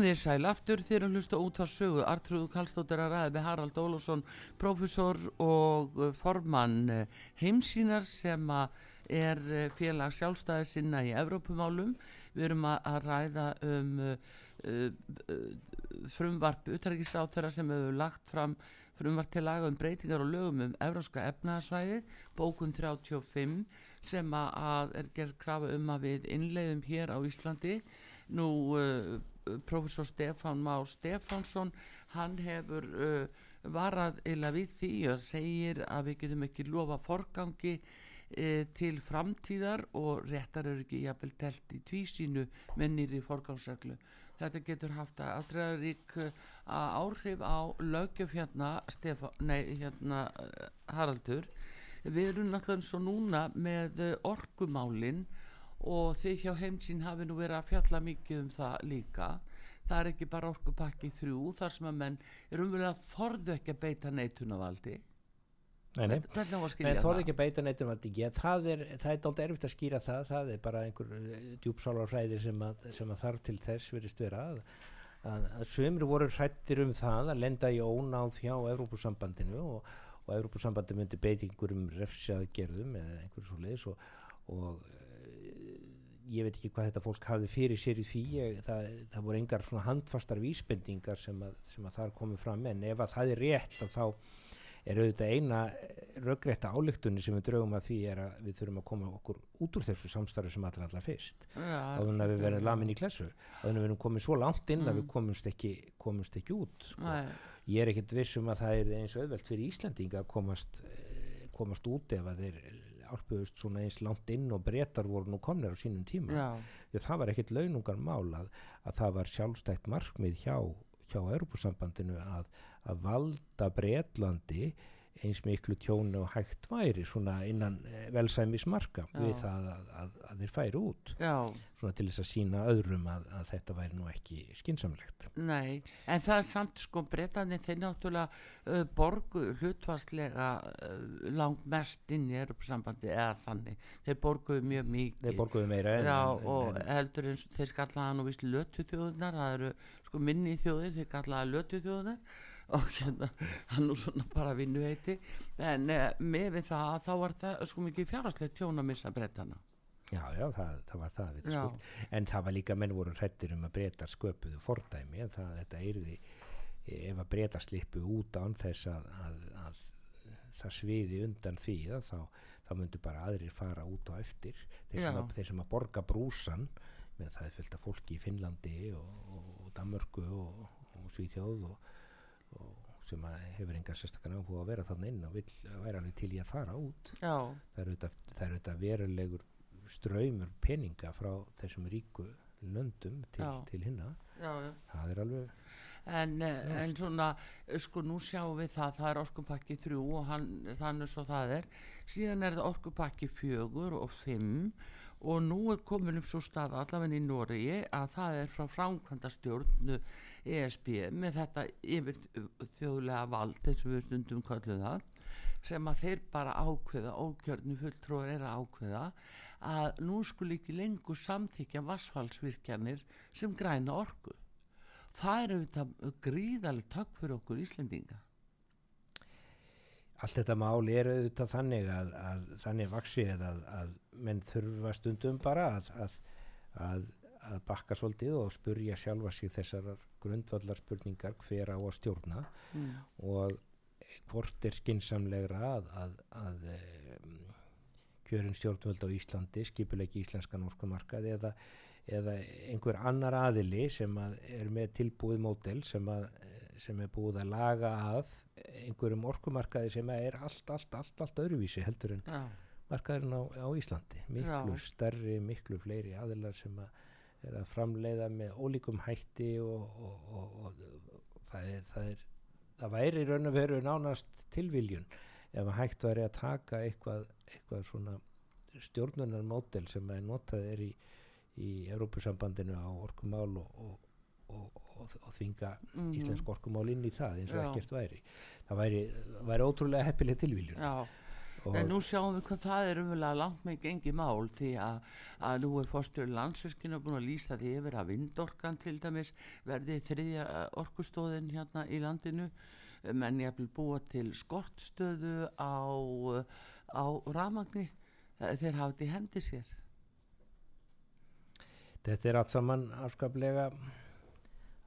Komið þér sæl aftur. Þér að hlusta út á sögu. Artrúð Kallstóttir að ræði með Harald Ólússon profesor og uh, formann uh, heimsínar sem er uh, félag sjálfstæði sinna í Evrópumálum. Við erum að ræða um frumvarp utrækisáþara sem hefur lagt fram frumvarp til laga um breytingar og lögum um Evróska efnaðsvæði bókun 35 sem að er gerð krafa um að við innleiðum hér á Íslandi. Nú uh, profesor Stefán Má Stefánsson hann hefur uh, varað eila við því og segir að við getum ekki lofa forgangi uh, til framtíðar og réttar eru ekki jafnvel telt í tvísínu mennir í forgangsreglu. Þetta getur haft að aðræðarík uh, áhrif á lögjöf hérna, Stefán, nei, hérna uh, Haraldur. Við erum náttúrulega svo núna með uh, orkumálinn og því hjá heimsinn hafi nú verið að fjalla mikið um það líka. Það er ekki bara orkupakki þrjú þar sem að menn er umverið að þorðu ekki að beita neitunavaldi Nei, nei, en þorðu ekki að beita neitunavaldi ja, það er, er doldið erfitt að skýra það. Það er bara einhver eh, djúpsálarfræði sem, sem að þarf til þess verist vera að, að, að sömur voru hrættir um það að lenda í ónáð hjá Evrópusambandinu og, og Evrópusambandi myndi beitingur um refsjaðgerðum eða einhverjum svo leiðis og, og ég veit ekki hvað þetta fólk hafði fyrir sér í því ég, það, það voru engar svona handfastar vísbendingar sem að, sem að þar komið fram en ef að það er rétt þá er auðvitað eina röggrétta álíktunni sem við draugum að því er að við þurfum að koma okkur út úr þessu samstarfi sem allar allar fyrst á þannig að við verðum lamin í klessu á þannig að við erum komið svo langt inn mm. að við komumst ekki, komumst ekki út sko. ég er ekkert vissum að það er eins auðvelt fyrir Íslandinga að komast, eh, komast út ef að þeir álpuðust svona eins langt inn og breytar voru nú komnir á sínum tíma. Því það var ekkert launungar mál að, að það var sjálfstækt markmið hjá hjá Europasambandinu að, að valda Breitlandi eins miklu tjónu og hægt væri svona innan eh, velsæmismarka við það að, að, að þeir færi út. Já. svona til þess að sína öðrum að, að þetta væri nú ekki skinsamlegt Nei, en það er samt sko breytandi þeir náttúrulega uh, borgu hlutvarslega uh, langt mest inn í Europasambandi eða þannig, þeir borguðu mjög mikið. Þeir borguðu meira en, Já, en, og en, heldur eins þeir skallaða nú vist lötu þjóðunar það eru sko minni þjóðir þeir kallaða lötu þjóðunar og hérna hann nú svona bara vinnu heiti en eh, með við það þá var það sko mikið fjárhastlegt tjón að missa brettana Já, já, það, það var það, Já. en það var líka menn voru hrættir um að breyta sköpuðu fordæmi en það, þetta yrði ef að breyta slippu út án þess að, að, að það sviði undan því að þá, þá myndu bara aðrir fara út á eftir. Þeir sem, að, þeir sem að borga brúsan með það er fylgt af fólki í Finnlandi og, og, og Danmörku og, og Svíþjóð og, og sem hefur engar sérstaklega áhuga að vera þannig inn og vill væri alveg til í að fara út. Já, það er auðvitað, það er auðvitað verulegur ströymur peninga frá þessum ríku löndum til, til hinna. Já, það er alveg En, eh, en svona, eh, sko nú sjáum við það, það er orkupakki þrjú og hann, þannig svo það er. Síðan er það orkupakki fjögur og fimm og nú er komin upp svo stað allavega í Noregi að það er frá framkvæmda stjórnu ESB með þetta yfir þjóðlega vald eins og við stundum kallum það sem að þeir bara ákveða, ókjörnu fulltróður er að ákveða að nú skul ekki lengur samþykja vassfallsvirkjanir sem græna orku. Það er auðvitað gríðalega tökk fyrir okkur Íslendinga. Allt þetta mál er auðvitað þannig að, að þannig vaksið að, að menn þurfa stundum bara að, að, að, bakka svolítið og spurja sjálfa sig þessar grundvallar spurningar hver á að stjórna mm. og hvort er skinsamlegra að, að, að um, kjörin stjórnvöld á Íslandi skipulegi íslenskan orkumarkað eða, eða einhver annar aðili sem að er með tilbúið mótel sem, sem er búið að laga að einhverjum orkumarkaði sem er allt, allt, allt, allt öðruvísi heldur en já, markaðurinn á, á Íslandi miklu Já. stærri, miklu fleiri aðilar sem að er að framleiða með ólíkum hætti og, og, og, og, það, er, það er það væri raun og veru nánast tilviljun ef að hægt væri að taka eitthvað, eitthvað svona stjórnunarmódel sem er notað er í, í Evrópusambandinu á orkumál og, og, og, og, og þvinga Mhm. íslensk orkumál inn í það eins og ekkert væri það væri, væri ótrúlega heppileg tilviljun já. En nú sjáum við hvað það er umvel langt með gengi mál því að, að nú er fórstjóri landsverkinu búin að lýsa því yfir að vindorkan til dæmis verði þriðja orkustóðin hérna í landinu. Menn ég vil búa til skortstöðu á, á ramagni hafa þetta í hendi sér. Þetta er allt saman afskaplega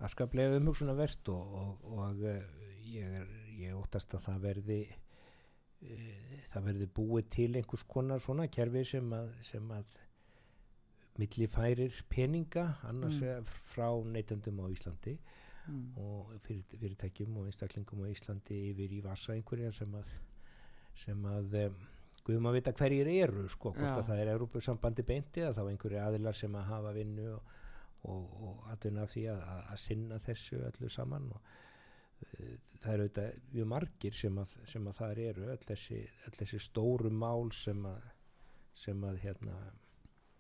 afskaplega umhugsunarvert og, og, og eh, ég, er, ég óttast að það verði það verði búið til einhvers konar svona kerfi sem að, sem að milli færir peninga annars Mm. frá neytendum á Íslandi mm. og fyrir, fyrirtækjum og einstaklingum á Íslandi yfir í vassa einhverja sem að sem að um, Guðum að vita hverjir eru sko, hvort Já. að það er Európusambandi beinti eða þá einhverju aðilar sem að hafa vinnu og, og, og atvinna af því að, að, að sinna þessu öllu saman og það eru auðvitað mjög margir sem að, sem að það eru öll þessi, öll þessi stóru mál sem að sem að hérna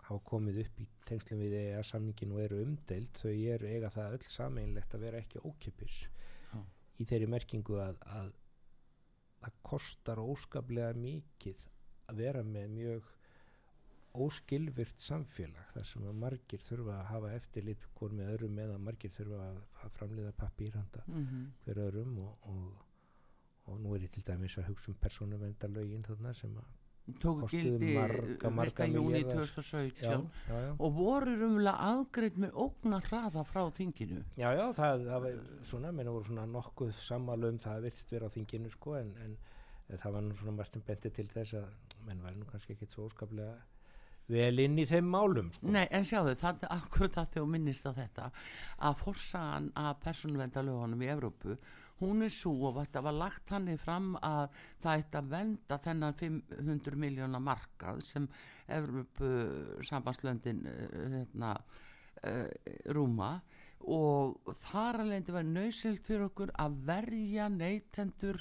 hafa komið upp í tengslum við EEA samningin og eru umdeild þau eru eiga það öll sameinlegt að vera ekki ókipis Já. í þeirri merkingu að, að það kostar óskaplega mikið að vera með mjög óskilvirt samfélag þar sem að margir þurfa að hafa eftirlit hvort með öðrum eða margir þurfa að, framleiða pappír handa Mm hver öðrum og, og, og nú er ég til dæmis að hugsa um persónuvendarlögin þarna sem að tóku gildi marga, marga 1. júni milljarða. 2017 já, já, já. og voru rumlega afgreitt með ógnar hraða frá þinginu Já, já, það, það var svona, menn voru svona nokkuð sammála um það virtst vera á þinginu sko en, en það var nú svona mestum benti til þess að menn væri nú kannski ekkit svo óskaplega vel inn í þeim málum sko. Nei, en sjáðu, það er akkurat að þjó minnist á þetta að forsagan að persónuvendalögunum í Evrópu hún er svo og þetta var lagt hannig fram að það ætti að venda þennan 500 miljóna markað sem Evrópu sambandslöndin hérna, uh, rúma og þar alveg var nöysilt fyrir okkur að verja neytendur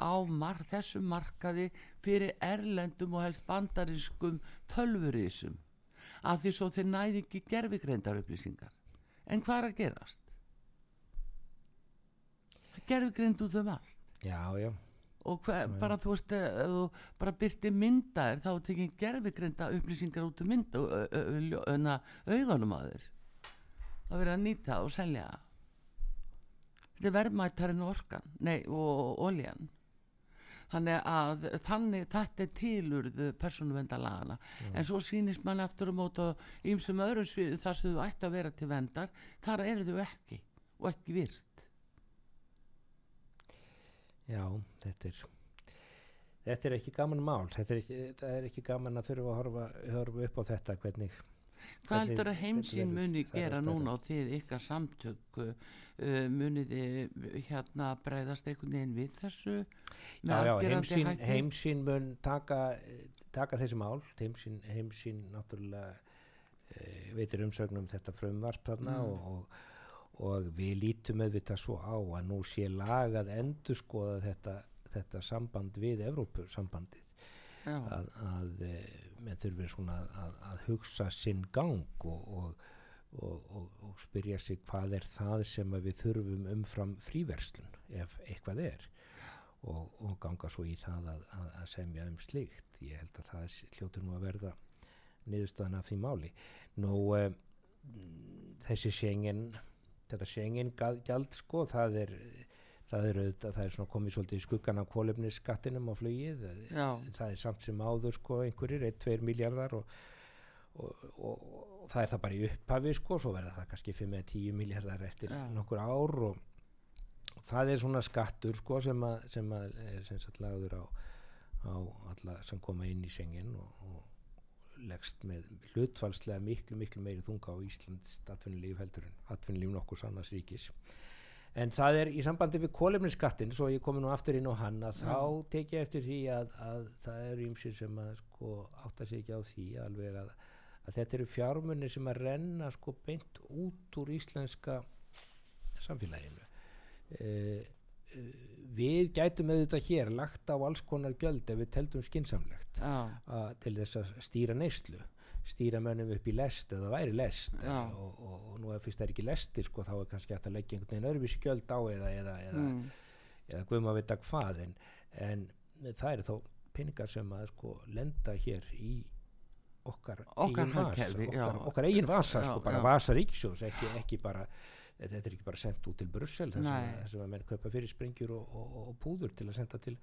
á mar þessum markaði fyrir erlendum og helst bandarískum tölvurísum að því svo þeir næði ekki gerfigreindar upplýsingar. En hvað er að gerast? gerfigreind út um allt. Já, já, og hver, bara þú veist þú bara byrti myndaðir þá tekið gerfigreinda upplýsingar út um mynda auðanum að þeir það verið að nýta og selja þetta er verðmættarinn orkan nei, og oljan þannig að þannig þetta er tilurð persónuvendalagana mm. en svo sýnist mann aftur um mót og ímsum öðrum sviðu þar sem þú ætti að vera til vendar þar eru þau ekki og ekki virt. Já, þetta er þetta er ekki gaman mál. Þetta er ekki, er ekki gaman að þurfa að horfa, horfa upp á þetta hvernig Hvað heldur að heimsín muni gera núna og þið ykkar samtöku uh, muniði hérna breyðast einhvern veginn við þessu? Já, já, heimsín, heimsín mun taka, taka þessi mál, heimsín, heimsín náttúrulega uh, veitir umsögnum þetta frumvarp þarna mm. og, og, og við lítum auðvitað svo á að nú sé lagað endur skoða þetta, þetta samband við Evrópursambandið að, að eh, menn þurfir svona að, að hugsa sinn gang og, og, og, og spyrja sig hvað er það sem við þurfum umfram fríverslun ef eitthvað er. Og ganga svo í það að, að semja um slikt ég held að það hljótur nú að verða niðurstöðan af því máli. Nú um, þessi sengin þetta sengin gæld sko það er það er auðvitað, það er svona komið svolítið í skuggan af kólefnisskattinum á flugið Já. það er samt sem áður sko einhverjir 1-2 miljardar og, og, og, og það er það bara í upphafi sko, svo verður það kannski 5-10 miljardar eftir Já. nokkur ár og það er svona skattur sko sem að, sem að er sem sagt lagður á, á alla sem koma inn í sengin og leggst með hlutfalslega miklu miklu meiri þunga á Íslands atvinnulíf heldur en atvinnulíf nokkur sannars ríkis en það er í sambandi við kólefnisskattin svo ég komi nú aftur inn á hann að þá tek ég eftir því að, að það eru ýmsir sem að sko átta sig ekki á því alveg að, að þetta eru fjármunni sem að renna sko beint út úr íslenska samfélaginu. Uh, við gætum auðvitað hér lagt á alls konar gjöld ef við teldum skinsamlegt ah. til þess að stýra neyslu stýra mönnum upp í lest eða væri lest. Og, og, og nú ef fyrst er ekki lestir sko þá er kannski hægt að leggja einhvern veginn öðruvísi skjöld á eða eða, eða, mm. eða guðum að vita hvað en, en það eru þó peningar sem að sko lenda hér í okkar, eigin vasa okkar, okkar eigin vasa sko bara vasa ríkisjós ekki, ekki bara þetta er ekki bara sendt út til Brussel þess að menn kaupa fyrir sprengjur og, og púður til að senda til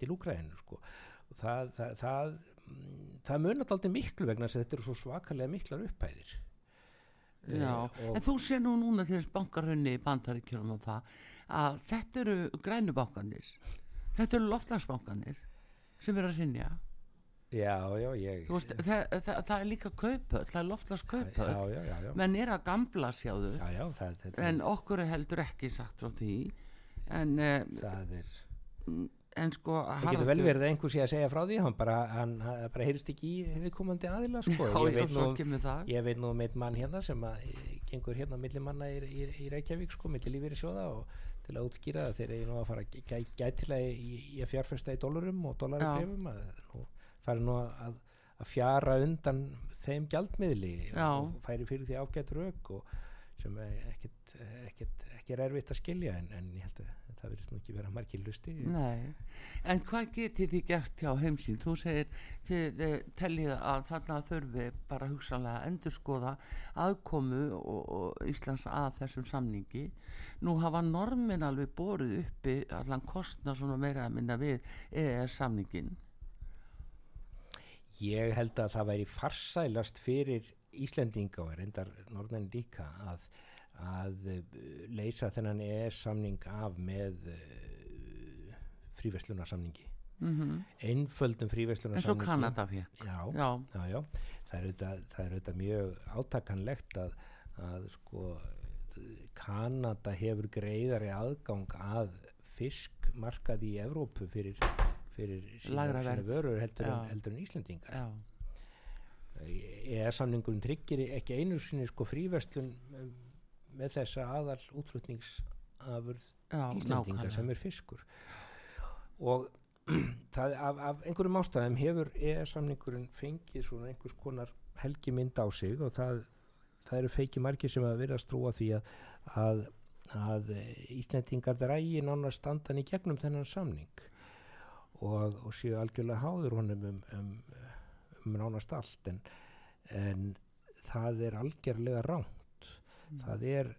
til Úkræðinu sko. Það, það, það það munar alltaf miklu vegna þess að þetta eru svo svakalega miklar upphæðir. Já, e, en þú sé nú núna þegar bankarhönni í bandaríkjum og það að þetta eru grænubankanir þetta eru loftlagsbankanir sem eru að rinja Já, já, ég veist, það, það, það er líka kaupöld, það er loftlagsköpöld menn er að gamla sjáðu. Já, já, það, en okkur er heldur ekki sagt frá því. En það er en sko það getur vel verið að einhver sé að segja frá því hann bara, hann, hann bara heyrist ekki í viðkomandi aðila sko. Já, ég, veit nú, ég veit nú meitt mann hérna sem að gengur hérna millir manna í, í, í Reykjavík sko, millir lífið í sjóða og til að útskýra það þegar ég nú að fara gæ, gætilega í, í að fjárfesta í dólarum og dólarumbrefum að nú fara nú að, að fjara undan þeim gjaldmiðli Já. og færi fyrir því ágætt rauk og sem ekkert, ekki er erfitt að skilja en, en ég held að það verðist nú ekki vera margir lusti Nei, en hvað getur þið gert hjá heimsín? Þú segir þið eh, tellið að þarna þurfi bara hugsanlega að endurskoða aðkomu og, og Íslands að þessum samningi. Nú hafa normin alveg borið uppi allan kostna svona meira að minna við eða samningin Ég held að það væri farsælast fyrir Íslendinga og endar norðmenn líka að að eh, leysa þennan ES samning af með uh, fríverslunarsamningi. Mm -hmm. einföldum fríverslunarsamningi. Eins og Kanada fekk já, já. Já, já, það er auðvitað, er mjög átakanlegt að, að sko Kanada hefur greiðari aðgang að fiskmarkað í Evrópu fyrir, fyrir sína, sína vörur heldur en, heldur en Íslandingar ES samningurinn tryggir ekki einu sinni sko fríverslun með þessa aðal útflutningsafurð Íslandinga sem er fiskur. Og það, af, af einhverjum ástæðum hefur EES-samningurinn fengið svona einhvers konar helgi mynd á sig og það, það eru feiki margir sem að vera að strúa því að, að, að Íslandingar drægi nána standan í gegnum þennan samning og, og séu algjörlega háður honum um, um, um nánast allt. En, en það er algjörlega ránt mm. það er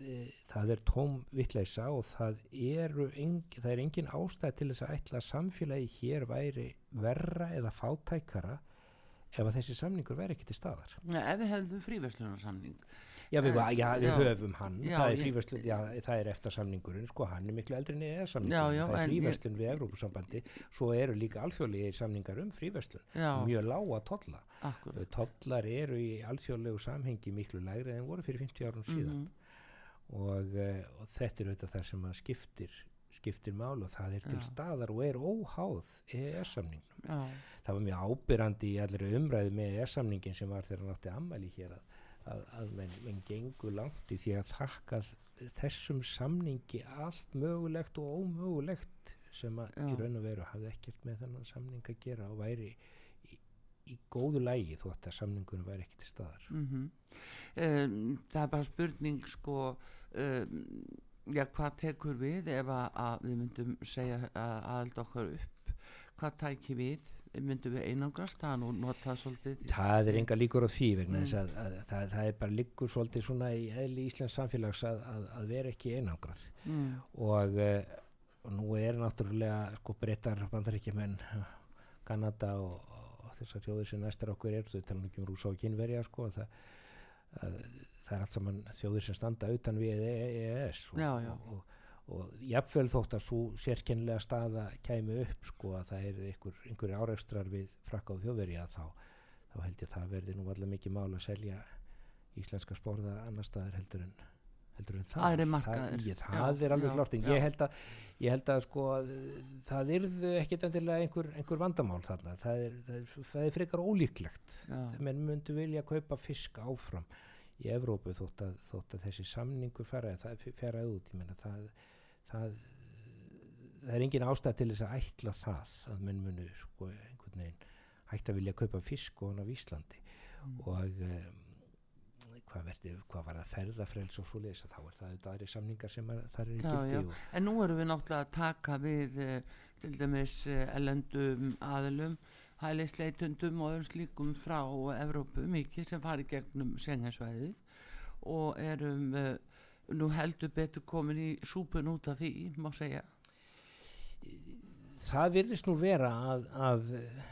e, það er tóm vittleisa og það, eru engin, það er engin ástæð til þess að ætla að samfélagi hér væri verra eða fátækara ef að þessi samningur væri ekki til staðar. Ja, ef við hefðum fríverslunarsamning Já, við, Eh, já, við höfum hann, það er ég- fríverslun, já, það er eftir samningurinn, sko, hann er miklu eldri en eða Já, samningurinn, já, það er en ég- fríverslun við Evrópusambandi, svo eru líka alþjóðlega samningar um fríverslun, mjög lága tolla. akkur Tollar eru í alþjóðlegu samhengi miklu lægri en voru fyrir 50 árum síðan. Mhm. og, uh, og þetta er auðvitað það sem að skiptir, skiptir mál og það er til Já. staðar og er óháð EES-samningnum. Það var mjög ábyrrandi í allri umræðu með EES-samningin sem var þegar hann átti ammæli hér að, að, að menn, menn gengur langt í því að þakka þessum samningi allt mögulegt og ómögulegt sem að í Já. raun og veru hafði ekkert með þennan samning að gera og væri í, í góðu lægi þó að samningunum væri ekki til staðar. mm um, það er bara spurning sko um, já, hvað tekur við ef að, að við myndum segja að aðeld okkar upp hvað tæki við myndum við einangrast, það nú notað svolítið Það er enga líkur á því vegna Mm. þess að, að það, það er bara líkur svolítið svona í eðli Íslands samfélags að, að, að vera ekki einangrað mm, og, uh, og nú er náttúrulega sko breytar bandaríkjumenn Kanada og, og þessar þjóðir sem næstar okkur er þau tala ekki um rúsa og kynverja sko að það, að, það er allt saman þjóðir sem standa utan við EES og, Já, já. og, og, jafnvel þótt að svo sérkennilega staða kæmi upp sko að það er einhver, einhver áreikstrar við frakka og þjóðverja þá, þá held ég að það verði nú alveg mikið mál að selja íslenska spórða annar staðar heldur en heldur en það Aðrir það, markaðir. ég, það Já, er alveg já, klárt. En ég held að ég held að sko að, uh, það yrðu ekkit endilega einhver, einhver vandamál þarna. Það er, það er, það er frekar ólíklegt. Menn myndu vilja kaupa fisk áfram í Evrópu þótt að, þótt að þessi samningur færaði það út. Ég meina það, það það er engin ástæð til þess að ætla það að menn munu sko einhvern veginn hægt að vilja kaupa fisk og hann af Íslandi Mm. og um, hvað, verði, hvað var að ferðafrels og svo leiðis að þá er það auðvitað aðri samningar sem það er í Já, gildi já. en nú erum við náttúrulega að taka við eh, til dæmis eh, elendum aðilum hælisleitundum og öðrum slíkum frá Evrópu mikið sem fari gegnum senginsvæðið og erum uh, nú heldur betur komin í súpun út af því, má segja það virðist nú vera að, að eh,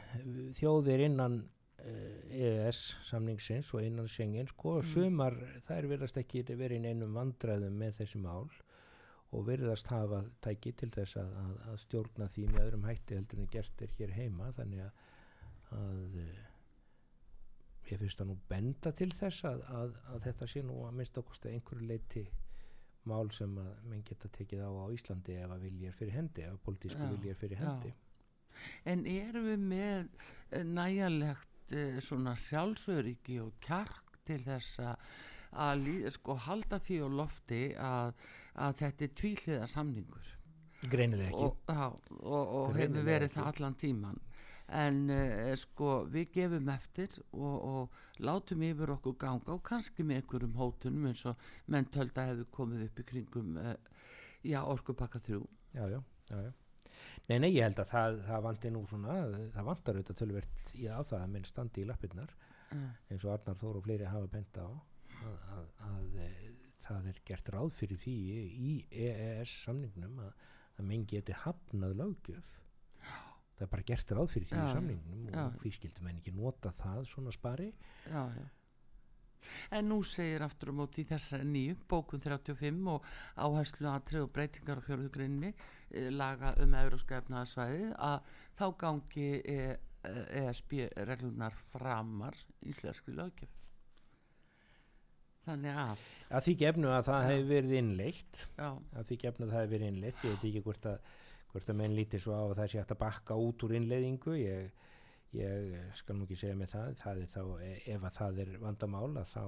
þjóðir innan EES samningsins og innan Schengen sko, Mm. sumar þær virðast ekki verið í neinum vandræðum með þessi mál og virðast hafa tæki til þess að, að, að stjórna því með öðrum hætti heldur en gert er hér heima þannig að, að uh, ég finnst það nú benda til þess að, að, að þetta sé nú að minnst okkur einhverju leiti mál sem að menn geta tekið á á Íslandi ef að vilja er fyrir hendi, ef að pólitísku Já, vilja er fyrir já. hendi. en erum við með eh, nægjanlegt uh, svona sjálfsöryggi og kjark til þess að sko, halda því á lofti að, að þetta er tvíhliða samningur Greinilega ekki. og, já, og, og hefur verið það allan tíman en uh, sko við gefum eftir og, og látum yfir okkur ganga og kannski með einhverjum hótunum eins og menn tölda hefur komið upp í kringum uh, já, orkupakka þrjú. Já, já, já, já. Nei, nei, ég held að það, það vanti nú svona, það vantar auðvitað tölvert í á það að menn standi í lappirnar uh, eins og Arnar Þór og fleiri hafa bent á að, að, að e, það er gert ráð fyrir því í EES samningnum að, að menn geti hafnað löggjöf það er bara gert ráð fyrir því Já, í samningnum já. og hví skildu menn ekki nota það svona spari. Já, en nú segir aftur á móti í þessari nýju bókun 35 og áherslu aðtrið og breytingar á fjóruðgrinni e, laga um euróska efnaðarsvæði að þá gangi e, e, ESB reglunar framar íslenskri löggjöf. Þannig að að því gefnu að það hefur verið innleitt. Að því gefnu að það hefur verið innleitt ég veit ekki hvort að, hvort að menn líti svo á að það sé hægt að bakka út úr innleiðingu ég, ég skal nú ekki segja með það, það er þá, e- ef að það er vandamál að þá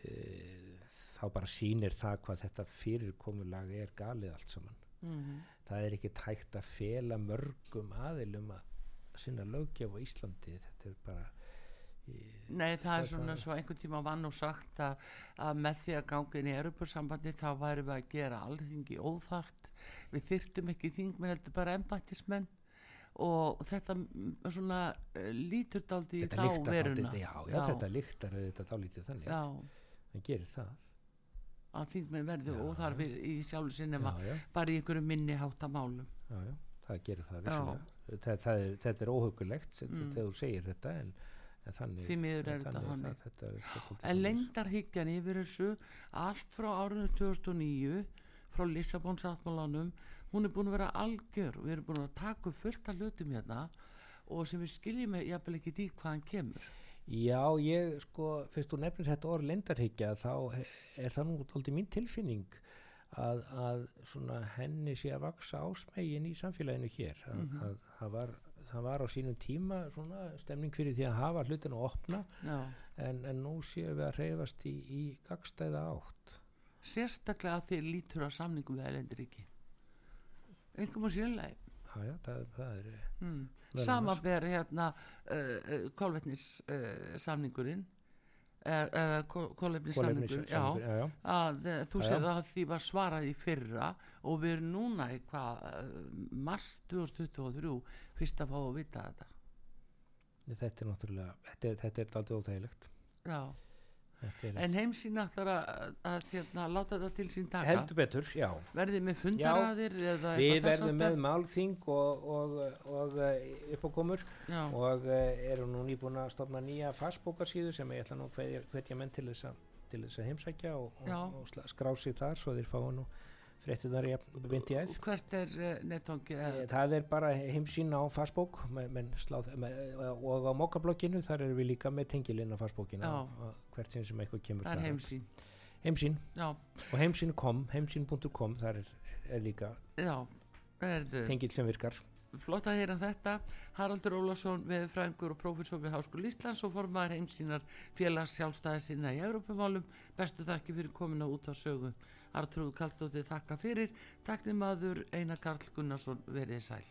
e, þá bara sýnir það hvað þetta fyrirkomulag er galið allt saman. Mm það er ekki tækt að fela mörgum aðilum að sinna löggjöf á Íslandi þetta er bara Nei, það er svona svo einhvern tíma vann og sagt að, að með því að ganga inn í Europasambandi þá væri við að gera alþingi óþart við þyrftum ekki þingmenn heldur bara embættismenn. Og þetta svona uh, lítur dálítið í þá veruna dálítið, já, já, þetta lyktar þetta dálítið þannig. Já, það gerir það. Að þingmenn verði Já, óþarfir í sjálfu sinni já, já, bara í einhverju minni háttamálum já, já, það gerir það Já. Það, það er, þetta er óhugulegt Mm. þegar þú segir þetta en, en þannig Því miður er þetta dálítið en lengdarhyggjan yfir þessu allt frá árinu 2009 frá Lissabon sáttmálanum hún er búin að vera algjör. Og við erum búin að taka fullt af hlutum hérna og sem við skiljum jafnvel ekki í hvaðan kemur. Já, ég sko, fyrst þú nefnir þetta orð lendarhyggja þá er það nú alltaf mín tilfinning að, að svona henni sé að vaksa ásmegin í samfélaginu hér að, Mhm. að það, var, það var á sínum tíma svona stemning fyrir því að hafa hlutin að opna en, en nú séum við að reyfast í, í gagstæða átt. Sérstaklega að þið lítur á samningum við Elendiríki einhverjum og sérlega Já, það, það er mm. Meðal samanber hérna uh, uh, kolvetnis uh, samningurinn eða kolvetnis samningur já, kolefnissamningur, já, já. að uh, þú já. að því var svarað í fyrra og við erum núna í hvað mars 2023 fyrst að fá að vita þetta Þetta er náttúrulega, þetta þetta er aldrei óþægilegt já. En heimsín ætlar að, að hérna, láta þetta til sín taka. Heldur betur, já. Verðið með fundaraðir eða Við verðum með málþing og, og, og uh, uppákomur. Já, og erum nú nýbúin að stofna nýja fastbókarsíðu sem ég ætla nú hvetja, menn til þess að heimsækja og, og, Já. og skrá sig þar svo þeir fá nú vind í æð. Og hvert er uh, nettangi Eh, Það er bara heimsýn á fastbók og á mokkablokkinu þar erum við líka með tengilinn á fastbókinu hvert sinn sem eitthvað kemur það er heimsín Heimsýn. Já, og heimsýn.com heimsýn.com þar er, er líka tengil sem virkar. Flott að heyra þetta. Haraldur Ólafsson veðurfræðingur og prófessor við Háskóli Íslands og formaður heimsínar félags sjálfstæði sinna í Evrópumálum. Bestu þakki fyrir komina út á sögu Artrúð Karlsdóttir þakka fyrir, taknum aður Einar Karl Gunnarsson verið sæl.